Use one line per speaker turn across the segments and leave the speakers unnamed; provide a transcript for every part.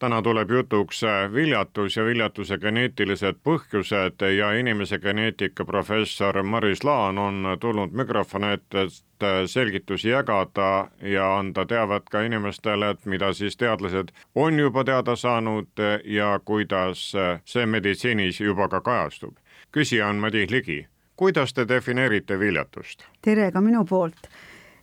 täna tuleb jutuks viljatus ja viljatuse geneetilised põhjused ja inimese geneetika professor Maris Laan on tulnud mikrofoni ette, et selgitusi jagada ja anda teavet ka inimestele, et mida siis teadlased on juba teada saanud ja kuidas see meditsiinis juba ka kajastub. küsija on Madis Ligi. kuidas te defineerite viljatust?
tere ka minu poolt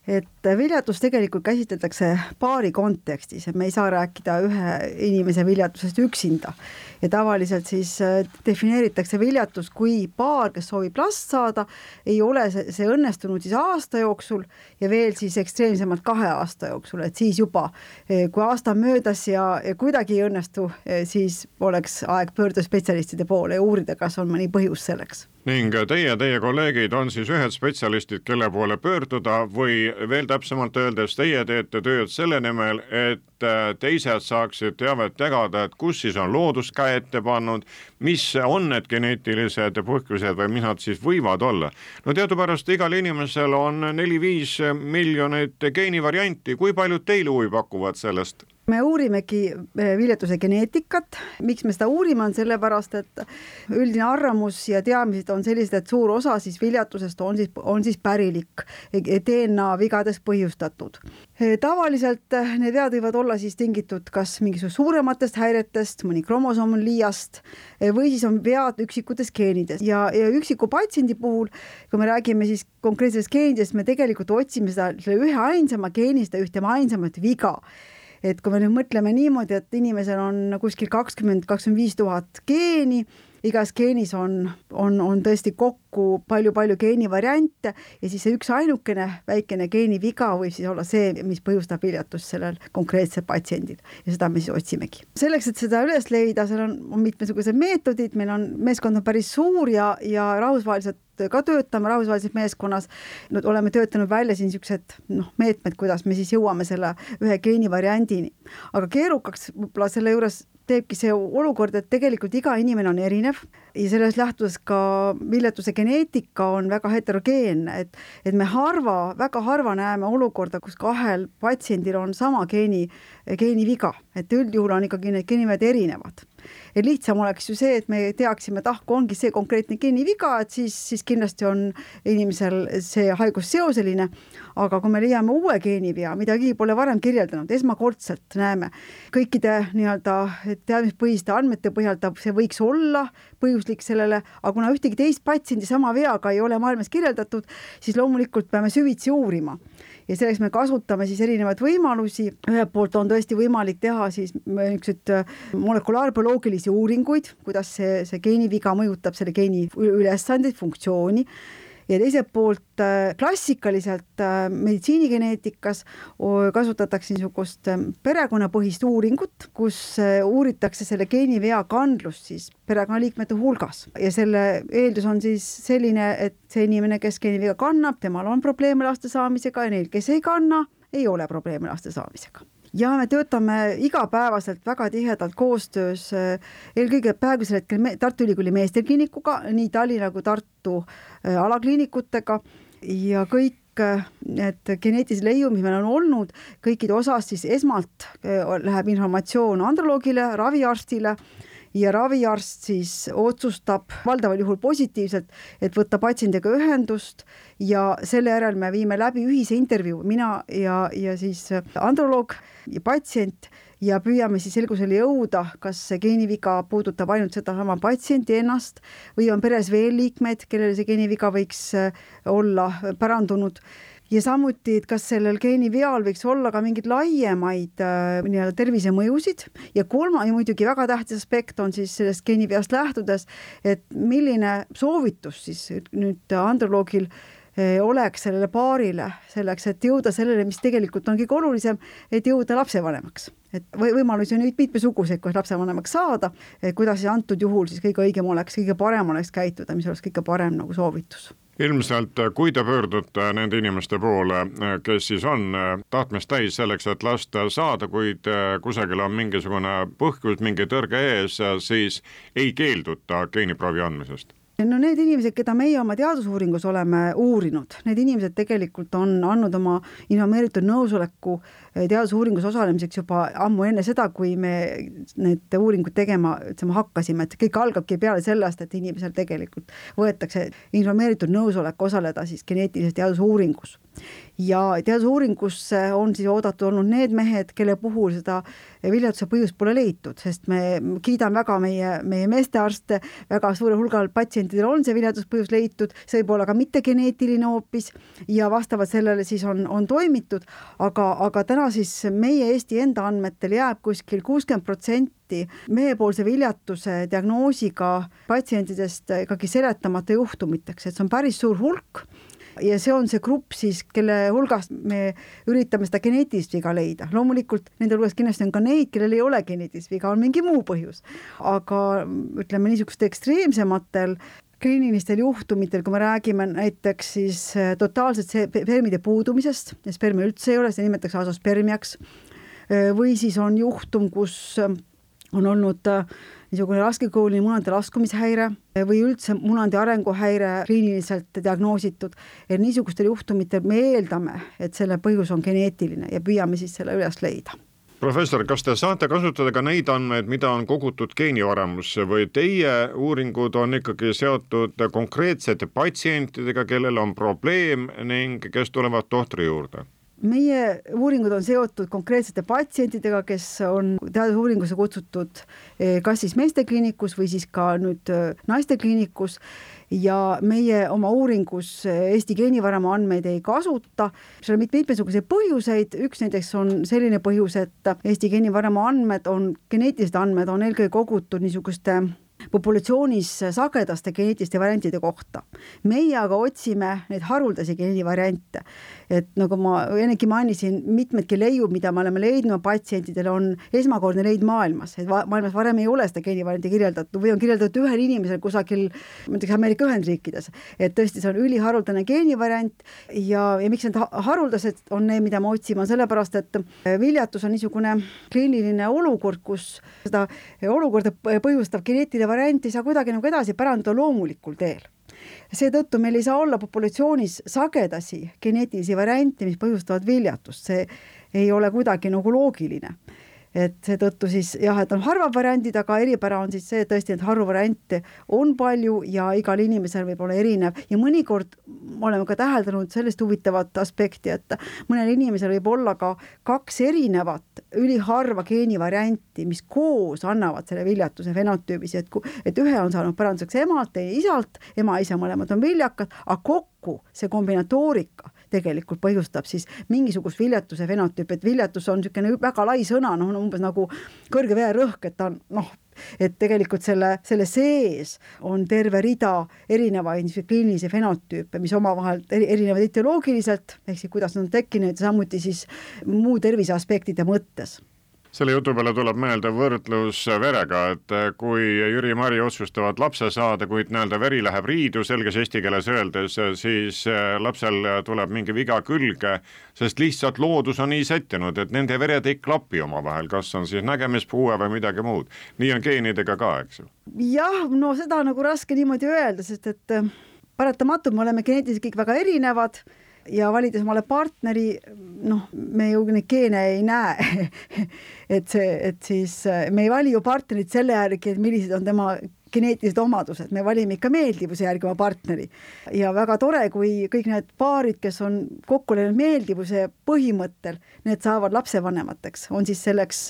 et viljatust tegelikult käsitletakse paari kontekstis, et me ei saa rääkida ühe inimese viljatusest üksinda. ja tavaliselt siis äh, defineeritakse viljatus kui paar, kes soovib last saada, ei ole see, see õnnestunud siis aasta jooksul ja veel siis ekstreemsemalt kahe aasta jooksul, et siis juba, äh, kui aasta on möödas ja, ja kuidagi ei õnnestu, äh, siis oleks aeg pöörduda spetsialistide poole ja uurida, kas on mõni põhjus selleks
ning teie, teie kolleegid on siis ühed spetsialistid, kelle poole pöörduda või veel täpsemalt öeldes, teie teete tööd selle nimel, et äh, teised saaksid teavet jagada, et kus siis on loodus käe ette pannud, mis on need geneetilised põhjused või mis nad siis võivad olla. no teadupärast igal inimesel on neli-viis miljonit geenivarianti, kui paljud teile huvi pakuvad sellest?
Me uurimegi eh, viljatuse geneetikat, miks me seda uurime, on sellepärast, et üldine arvamus ja teadmised on sellised, et suur osa siis viljatusest on siis, on siis pärilik, DNA vigadest põhjustatud. Eh, tavaliselt eh, need vead võivad olla siis tingitud kas mingisugust suurematest häiretest, mõni kromosoom on liiast või siis on vead üksikutes geenides. Ja, ja üksiku patsiendi puhul, kui me räägime siis konkreetsetest geenidest, me tegelikult otsime seda, selle ühe ainsama geeni, seda ühte ainsamat viga et kui me nüüd mõtleme niimoodi, et inimesel on kuskil kakskümmend, kakskümmend viis tuhat geeni, igas geenis on, on, on tõesti kokku palju-palju geenivariante ja siis see üksainukene väikene geeniviga võib siis olla see, mis põhjustab viljatust sellel konkreetsel patsiendil ja seda me siis otsimegi. selleks, et seda üles leida, seal on, on mitmesugused meetodid, meil on, meeskond on päris suur ja, ja rahvusvaheliselt ka töötame rahvusvahelises meeskonnas, no oleme töötanud välja siin niisugused noh, meetmed, kuidas me siis jõuame selle ühe geenivariandini. aga keerukaks võib-olla selle juures teebki see olukord, et tegelikult iga inimene on erinev ja sellest lähtudes ka viljatuse geneetika on väga heterogeenne, et et me harva, väga harva näeme olukorda, kus kahel patsiendil on sama geeni, geeniviga, et üldjuhul on ikkagi need geenivad erinevad et lihtsam oleks ju see, et me teaksime, et ah, kui ongi see konkreetne geeniviga, et siis, siis kindlasti on inimesel see haigus seoseline, aga kui me leiame uue geenivea, mida keegi pole varem kirjeldanud, esmakordselt näeme kõikide nii-öelda teadmispõhiste andmete põhjal, ta, see võiks olla põhjuslik sellele, aga kuna ühtegi teist patsiendi sama veaga ei ole maailmas kirjeldatud, siis loomulikult peame süvitsi uurima ja selleks me kasutame siis erinevaid võimalusi, ühelt poolt on tõesti võimalik teha siis niisuguseid äh, molekulaarbioloogilisi uuringuid, kuidas see, see geeniviga mõjutab selle geeni ülesandeid, funktsiooni ja teiselt poolt äh, klassikaliselt äh, meditsiinigeneetikas kasutatakse niisugust äh, perekonnapõhist uuringut, kus uuritakse selle geenivea kandlust siis perekonnaliikmete hulgas. Ja selle eeldus on siis selline, et see inimene, kes geeniviga kannab, temal on probleeme laste saamisega ja neil, kes ei kanna, ei ole probleeme laste saamisega ja me töötame igapäevaselt väga tihedalt koostöös eelkõige praegusel hetkel Tartu Ülikooli meestekliinikuga, nii Tallinna kui Tartu äh, alakliinikutega. Ja kõik äh, need geneetilised leiumid meil on olnud, kõikide osas siis esmalt äh, läheb informatsioon androloogile, raviarstile ja raviarst siis otsustab valdaval juhul positiivselt, et võtta patsiendiga ühendust ja selle järel me viime läbi ühise intervjuu, mina ja, ja siis androloog ja patsient ja püüame siis selgusele jõuda, kas see geeniviga puudutab ainult sedasama patsienti ennast või on peres veel liikmeid, kellel see geeniviga võiks olla pärandunud ja samuti, et kas sellel geeniveal võiks olla ka mingeid laiemaid äh, nii-öelda tervisemõjusid ja kolma ja muidugi väga tähtis aspekt on siis sellest geeniveast lähtudes, et milline soovitus siis nüüd androloogil äh, oleks sellele paarile selleks, et jõuda sellele, mis tegelikult on kõige olulisem, et jõuda lapsevanemaks. et või võimalusi on nüüd mitmesuguseid, kuidas lapsevanemaks saada, kuidas siis antud juhul siis kõige õigem oleks, kõige parem oleks käituda, mis oleks kõige parem nagu soovitus
ilmselt kui te pöördute nende inimeste poole, kes siis on tahtmist täis selleks, et lasta saada, kuid kusagil on mingisugune põhjus, mingi tõrge ees, siis ei keelduta geeniproovi andmisest
no need inimesed, keda meie oma teadusuuringus oleme uurinud, need inimesed tegelikult on andnud oma informeeritud nõusoleku eh, teadusuuringus osalemiseks juba ammu enne seda, kui me need uuringud tegema, ütleme, hakkasime, et kõik algabki peale sellest, et inimesel tegelikult võetakse informeeritud nõusolek osaleda siis geneetilises teadusuuringus ja teadusuuringusse on siis oodatud olnud need mehed, kelle puhul seda viljatuse põhjust pole leitud, sest me kiidame väga meie, meie meestearste, väga suurel hulgal patsientidel on see viljaduspõhjus leitud, see võib olla ka mittegeneetiline hoopis ja vastavalt sellele siis on, on toimitud, aga, aga täna siis meie Eesti enda andmetel jääb kuskil kuuskümmend protsenti mehepoolse viljatuse diagnoosiga patsientidest ikkagi seletamata juhtumiteks, et see on päris suur hulk ja see on see grupp siis, kelle hulgast me üritame seda geneetilist viga leida. loomulikult nende hulgas kindlasti on ka neid, kellel ei ole geneetilist viga, on mingi muu põhjus. aga ütleme niisugustel ekstreemsematel kliinilistel juhtumitel, kui me räägime näiteks siis äh, totaalselt spermide puudumisest spermi üldse ei ole, seda nimetatakse asospermiaks, äh, või siis on juhtum, kus äh, on olnud niisugune raskekooline munade laskumishäire või üldse munade arenguhäire kliiniliselt diagnoositud, et niisugustel juhtumitel me eeldame, et selle põhjus on geneetiline ja püüame siis selle üles leida
professor, kas te saate kasutada ka neid andmeid, mida on kogutud geenivaramusse või teie uuringud on ikkagi seotud konkreetsete patsientidega, kellel on probleem ning kes tulevad tohtri juurde?
Meie uuringud on seotud konkreetsete patsientidega, kes on teadusuuringusse kutsutud eh, kas siis meestekliinikus või siis ka nüüd eh, naistekliinikus ja meie oma uuringus eh, Eesti geenivaramu andmeid ei kasuta, seal on mitmesuguseid põhjuseid, üks näiteks on selline põhjus, et Eesti geenivaramu andmed on, geneetilised andmed on eelkõige kogutud niisuguste populatsioonis sagedaste geneetiliste variantide kohta. meie aga otsime neid haruldasi geenivariante et nagu ma ennegi mainisin, mitmedki leiud, mida me oleme leidnud patsientidel, on esmakordne leid maailmas, et maailmas varem ei ole seda geenivarianti kirjeldatud või on kirjeldatud ühel inimesel kusagil, ma ütleks Ameerika Ühendriikides. et tõesti, see on üliharuldane geenivariant ja, ja miks need haruldased on need, mida me otsime, sellepärast, et viljatus on niisugune kliiniline olukord, kus seda olukorda põhjustav geneetiline variant ei saa kuidagi nagu edasi pärandada loomulikul teel. Seetõttu meil ei saa olla populatsioonis sagedasi geneetilisi variante, mis põhjustavad viljatust, see ei ole kuidagi nagu loogiline et seetõttu siis jah, et on harvad variandid, aga eripära on siis see tõesti, et harvu variante on palju ja igal inimesel võib olla erinev. Ja mõnikord oleme ka täheldanud sellist huvitavat aspekti, et mõnel inimesel võib olla ka kaks erinevat üliharva geenivarianti, mis koos annavad selle viljatuse fenotüübis, et kui, et ühe on saanud päranduseks emalt, teine isalt, ema-isa mõlemad on viljakad, aga kokku see kombinatoorika tegelikult põhjustab siis mingisugust viljatuse fenotüüpi, et viljatus on niisugune väga lai sõna, noh, umbes nagu kõrge vererõhk, et ta on noh, et tegelikult selle, selle sees on terve rida erinevaid kliinilisi fenotüüpe, mis omavahel erinevad ideoloogiliselt, ehk siis kuidas nad on tekkinud samuti siis muu tervise aspektide mõttes
selle jutu peale tuleb meelde võrdlus verega, et kui Jüri-Mari otsustavad lapse saada, kuid nii-öelda veri läheb riidu, selges eesti keeles öeldes, siis lapsel tuleb mingi viga külge, sest lihtsalt loodus on nii sättinud, et nende vered ei klapi omavahel, kas on siis nägemispuue või midagi muud. nii on geenidega ka, eks ju?
jah, no seda nagu raske niimoodi öelda, sest et paratamatult me oleme geneetiliselt kõik väga erinevad ja valides omale partneri, noh, me ju neid geene ei näe. Et see, et siis me ei vali ju partnerit selle järgi, et millised on tema geneetilised omadused, me valime ikka meeldivuse järgi oma partneri. ja väga tore, kui kõik need paarid, kes on kokku läinud meeldivuse põhimõttel, need saavad lapsevanemateks, on siis selleks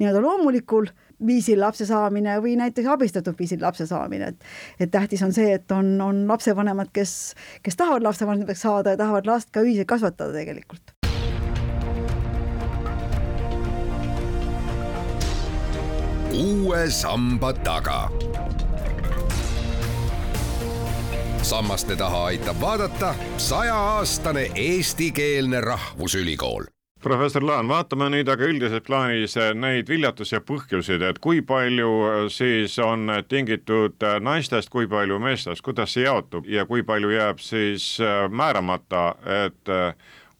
nii-öelda loomulikul viisil lapse saamine või näiteks abistatud viisil lapse saamine, et et tähtis on see, et on, on lapsevanemad, kes, kes tahavad lapsevanemateks saada ja tahavad last ka ühiselt kasvatada tegelikult.
Uue samba taga. sammaste taha aitab vaadata sajaaastane eestikeelne rahvusülikool
professor Laan, vaatame nüüd aga üldises plaanis neid viljatuse põhjuseid, et kui palju siis on tingitud naistest, kui palju meestest, kuidas see jaotub ja kui palju jääb siis määramata, et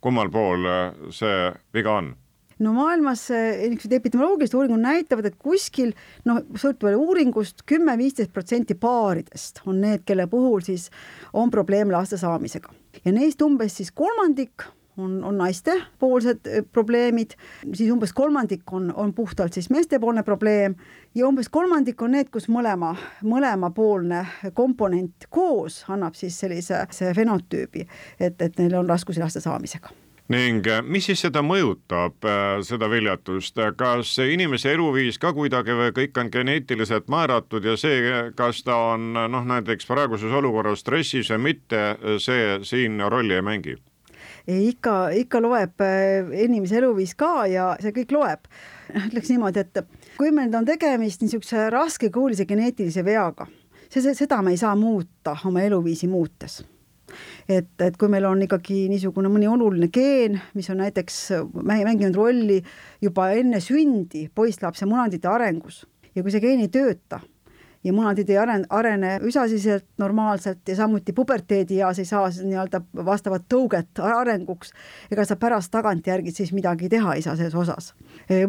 kummal pool see viga on?
No maailmas eh, niisugused epidemioloogilised uuringud näitavad, et kuskil noh, sõltuvalt uuringust kümme-viisteist protsenti paaridest on need, kelle puhul siis on probleem laste saamisega. Ja neist umbes siis kolmandik on, on naistepoolsed eh, probleemid, siis umbes kolmandik on, on puhtalt siis meestepoolne probleem ja umbes kolmandik on need, kus mõlema, mõlemapoolne komponent koos annab siis sellise see fenotüübi, et, et neil on raskusi laste saamisega
ning eh, mis siis seda mõjutab, eh, seda viljatust, kas inimese eluviis ka kuidagi või kõik on geneetiliselt määratud ja see, kas ta on noh, näiteks praeguses olukorras stressis või mitte, see siin rolli ei mängi?
ikka, ikka loeb äh, inimese eluviis ka ja see kõik loeb. ütleks niimoodi, et kui meil on tegemist niisuguse raskekuulise geneetilise veaga, see, see, seda me ei saa muuta oma eluviisi muutes et, et kui meil on ikkagi niisugune mõni oluline geen, mis on näiteks mänginud rolli juba enne sündi poisslapse munandite arengus ja kui see geen ei tööta, ja munadid ei arene, arene üsasiselt normaalselt ja samuti puberteedieas ei saa nii-öelda vastavat tõuget arenguks, ega sa pärast tagantjärgi siis midagi teha ei saa selles osas.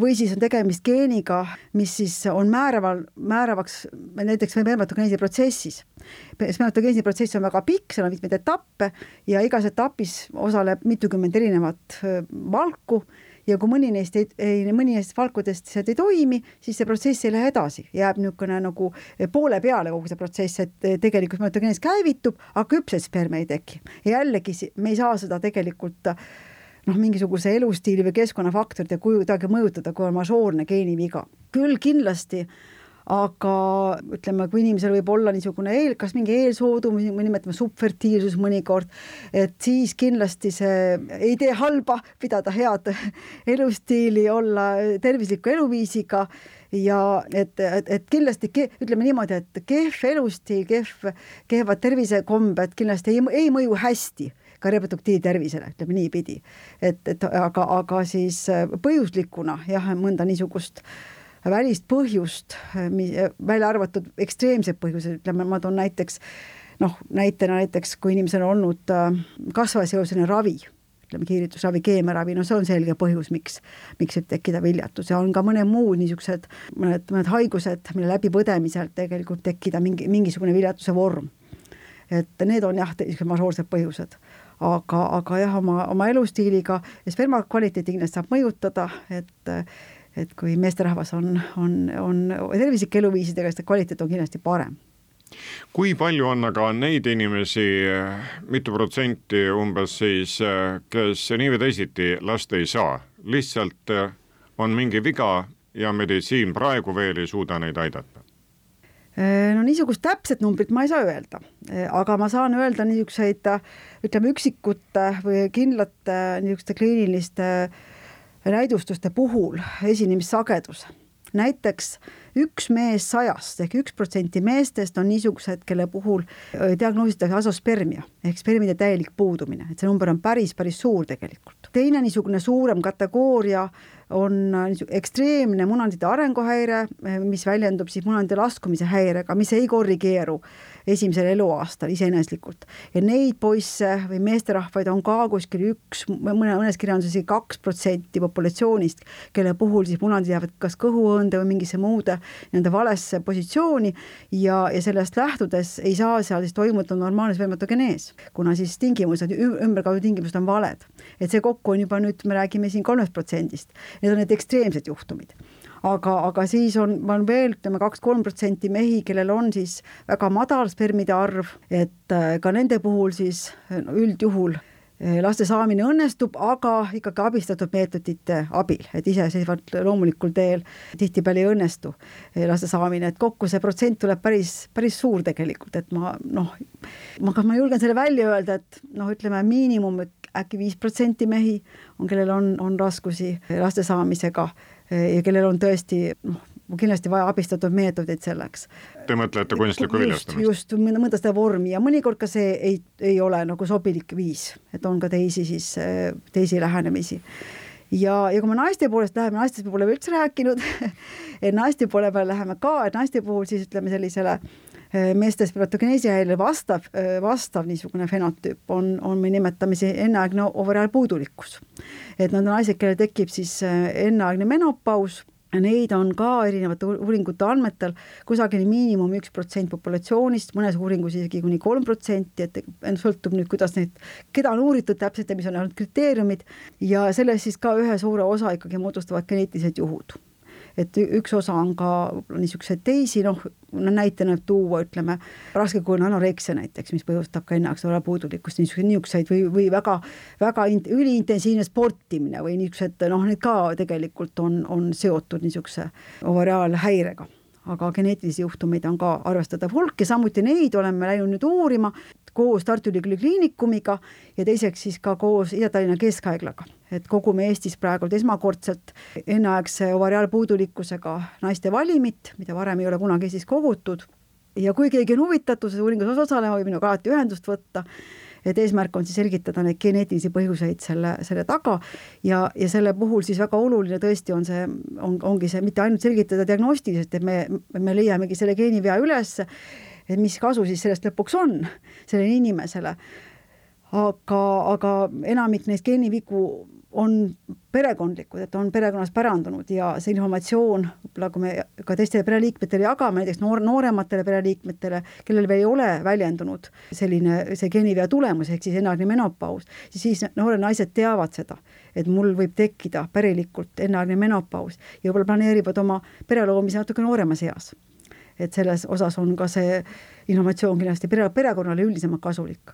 või siis on tegemist geeniga, mis siis on määraval, määravaks näiteks spermatogeneesi protsessis. spermatogeneesi protsess on väga pikk, seal on mitmeid etappe ja igas etapis osaleb mitukümmend erinevat valku ja kui mõni neist ei, ei, mõni neist valkudest sealt ei toimi, siis see protsess ei lähe edasi, jääb niisugune nagu poole peale kogu see protsess, et tegelikult mütogeenis käivitub, aga küpset sperma ei teki. jällegi me ei saa seda tegelikult noh, mingisuguse elustiili või keskkonnafaktorite kuidagi mõjutada, kui on mažoorne geeniviga. küll kindlasti aga ütleme, kui inimesel võib olla niisugune eel, kas mingi eelsoodum, me nimetame subfertiilsus mõnikord, et siis kindlasti see ei tee halba pidada head elustiili, olla tervisliku eluviisiga ja et, et, et kindlasti ütleme niimoodi, et kehv elustiil, kehv, kehvad tervisekombed kindlasti ei, ei mõju hästi ka reproduktiivtervisele, ütleme niipidi. et, et aga, aga siis põhjuslikuna jah, mõnda niisugust äh, välist põhjust, välja arvatud ekstreemsed põhjused, ütleme, ma toon näiteks noh, näitena näiteks, kui inimesel on olnud äh, kasvajaseoseline ravi, ütleme kiiritusravi, keemiaravi, no see on selge põhjus, miks, miks võib tekkida viljatus ja on ka mõned muud niisugused, mõned, mõned haigused, mille läbipõdemisel tegelikult tekkida mingi, mingisugune viljatuse vorm. et need on jah, niisugused majoorsed põhjused aga, aga jah, oma, oma elustiiliga ja sperma kvaliteeti kindlasti saab mõjutada, et et kui meesterahvas on, on, on tervislike eluviisidega, siis ta kvaliteet on kindlasti parem
kui palju on aga neid inimesi, mitu protsenti umbes siis, kes nii või teisiti last ei saa, lihtsalt on mingi viga ja meditsiin praegu veel ei suuda neid aidata?
no niisugust täpset numbrit ma ei saa öelda, aga ma saan öelda niisuguseid ütleme üksikute või kindlate niisuguste kliiniliste äh, näidustuste puhul esinemissagedus. näiteks üks mees sajast ehk üks protsenti meestest on niisugused, kelle puhul diagnoositakse asospermia ehk spermide täielik puudumine, et see number on päris, päris suur tegelikult. teine niisugune suurem kategooria on ekstreemne munandite arenguhäire, mis väljendub siis munandite laskumise häirega, mis ei korrigeeru esimesel eluaastal iseeneslikult. ja neid poisse või meesterahvaid on ka kuskil üks, mõne, mõnes kirjanduses isegi kaks protsenti populatsioonist, kelle puhul siis munadid jäävad kas kõhuõõnde või mingisse muude nii-öelda valesse positsiooni ja, ja sellest lähtudes ei saa seal siis toimuda normaalne spermatogenees, kuna siis tingimused, ümberkaudu tingimused on valed. et see kokku on juba nüüd, me räägime siin kolmest protsendist, need on need ekstreemsed juhtumid aga, aga siis on, on veel ütleme kaks-kolm protsenti mehi, kellel on siis väga madal spermide arv, et äh, ka nende puhul siis üldjuhul äh, laste saamine õnnestub, aga ikkagi abistatud meetodite abil, et iseseisvalt loomulikul teel tihtipeale ei õnnestu äh, laste saamine, et kokku see protsent tuleb päris, päris suur tegelikult, et ma noh, ma, ma julgen selle välja öelda, et noh, ütleme miinimum äkki viis protsenti mehi on, kellel on, on raskusi laste saamisega ja kellel on tõesti noh, kindlasti vaja abistatud meetodeid selleks.
Te mõtlete kunstlikku viljastamist?
just, mõnda seda vormi ja mõnikord ka see ei, ei ole nagu sobilik viis, et on ka teisi siis, teisi lähenemisi. ja, ja kui me naiste poolest läheme, naistest me pole üldse rääkinud et naiste poole peale läheme ka, et naiste puhul siis ütleme sellisele äh, meeste spermatogeneesi häirele vastav, äh, vastav niisugune fenotüüp on, on, me nimetame siis enneaegne ovariaalpuudulikkus. et need on naised, kellel tekib siis äh, enneaegne menopaus Neid on ka erinevate uuringute andmetel kusagil miinimum üks protsent populatsioonist, mõnes uuringus isegi kuni kolm protsenti, et sõltub nüüd, kuidas neid, keda on uuritud täpselt ja mis on olnud kriteeriumid ja sellest siis ka ühe suure osa ikkagi moodustavad geneetilised juhud et üks osa on ka niisuguseid teisi, noh, näitena tuua, ütleme, raskekujuline anoreksia näiteks, mis põhjustab ka enneaegset puudulikkust, niisuguseid, niisuguseid või, või väga, väga in, üliintensiivne sportimine või niisugused, noh, need ka tegelikult on, on seotud niisuguse ovariaalhäirega. Aga geneetilisi juhtumeid on ka arvestatav hulk ja samuti neid oleme läinud nüüd uurima koos Tartu Ülikooli Kliinikumiga ja teiseks siis ka koos Ida-Tallinna Keskhaiglaga. et kogume Eestis praegult esmakordselt enneaegse ovariaalpuudulikkusega naiste valimit, mida varem ei ole kunagi Eestis kogutud. Ja kui keegi on huvitatud selles uuringus osalema, võib minuga alati ühendust võtta, et eesmärk on siis selgitada neid geneetilisi põhjuseid selle, selle taga. Ja, ja selle puhul siis väga oluline tõesti on see, on, ongi see mitte ainult selgitada diagnostiliselt, et me, me leiamegi selle geenivea üles, et mis kasu siis sellest lõpuks on sellele inimesele. aga, aga enamik neist geenivigu on perekondlikud, et on perekonnas pärandunud ja see informatsioon, võib-olla kui me ka teistele pereliikmetele jagame, näiteks noor, noorematele pereliikmetele, kellel veel ei ole väljendunud selline, see geenivea tulemus, ehk siis enneaegne menopaus, siis noored naised teavad seda, et mul võib tekkida pärilikult enneaegne menopaus ja võib-olla planeerivad oma pere loomise natuke nooremas eas et selles osas on ka see informatsioon kindlasti pere, perekonnale üldisemalt kasulik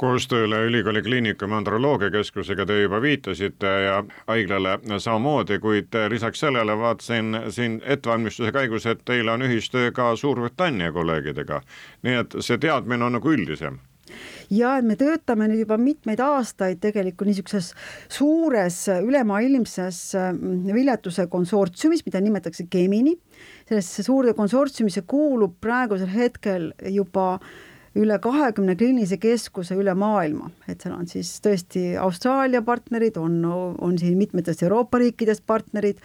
koostööle Ülikooli Kliinikumi androloogiakeskusega te juba viitasite ja haiglale samamoodi, kuid lisaks sellele vaatasin siin ettevalmistuse käigus, et teil on ühistöö ka Suurbritannia kolleegidega. nii et see teadmine on nagu üldisem
ja et me töötame nüüd juba mitmeid aastaid tegelikult niisuguses suures ülemaailmses mm, viljatuse konsortsiumis, mida nimetatakse Gemini. sellesse suurde konsortsiumisse kuulub praegusel hetkel juba üle kahekümne kliinilise keskuse üle maailma, et seal on siis tõesti Austraalia partnerid, on, on siin mitmetest Euroopa riikidest partnerid,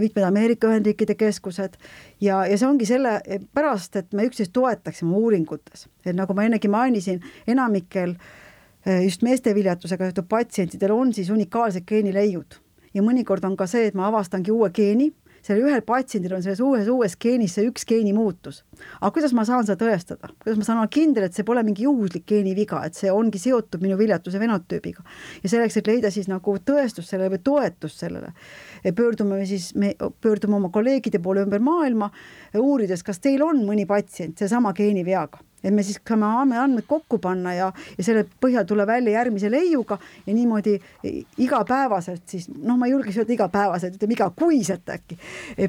mitmed Ameerika Ühendriikide keskused. Ja, ja see ongi selle pärast, et me üksteist toetaksime uuringutes, et nagu ma ennegi mainisin, enamikel eh, just meeste viljatusega seotud patsientidel on siis unikaalsed geenileiud ja mõnikord on ka see, et ma avastangi uue geeni sellel ühel patsiendil on selles uues, uues geenis see üks geenimuutus. aga kuidas ma saan seda tõestada, kuidas ma saan olla kindel, et see pole mingi juhuslik geeniviga, et see ongi seotud minu viljatuse fenotüübiga. ja selleks, et leida siis nagu tõestust sellele või toetust sellele, pöördume me siis, me pöördume oma kolleegide poole ümber maailma, uurides, kas teil on mõni patsient seesama geeniveaga et me siis saame andmed kokku panna ja, ja selle põhjal tulla välja järgmise leiuga ja niimoodi igapäevaselt siis noh, ma ei julgeks öelda igapäevaselt, ütleme igakuiselt äkki,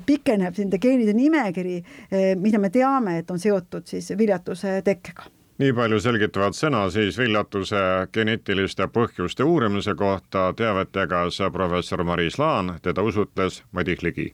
pikeneb nende geenide nimekiri, eh, mida me teame, et on seotud siis viljatuse tekkega
nii palju selgitavat sõna siis viljatuse geneetiliste põhjuste uurimise kohta teavet jagas professor Maris Laan, teda usutles Madis Ligi.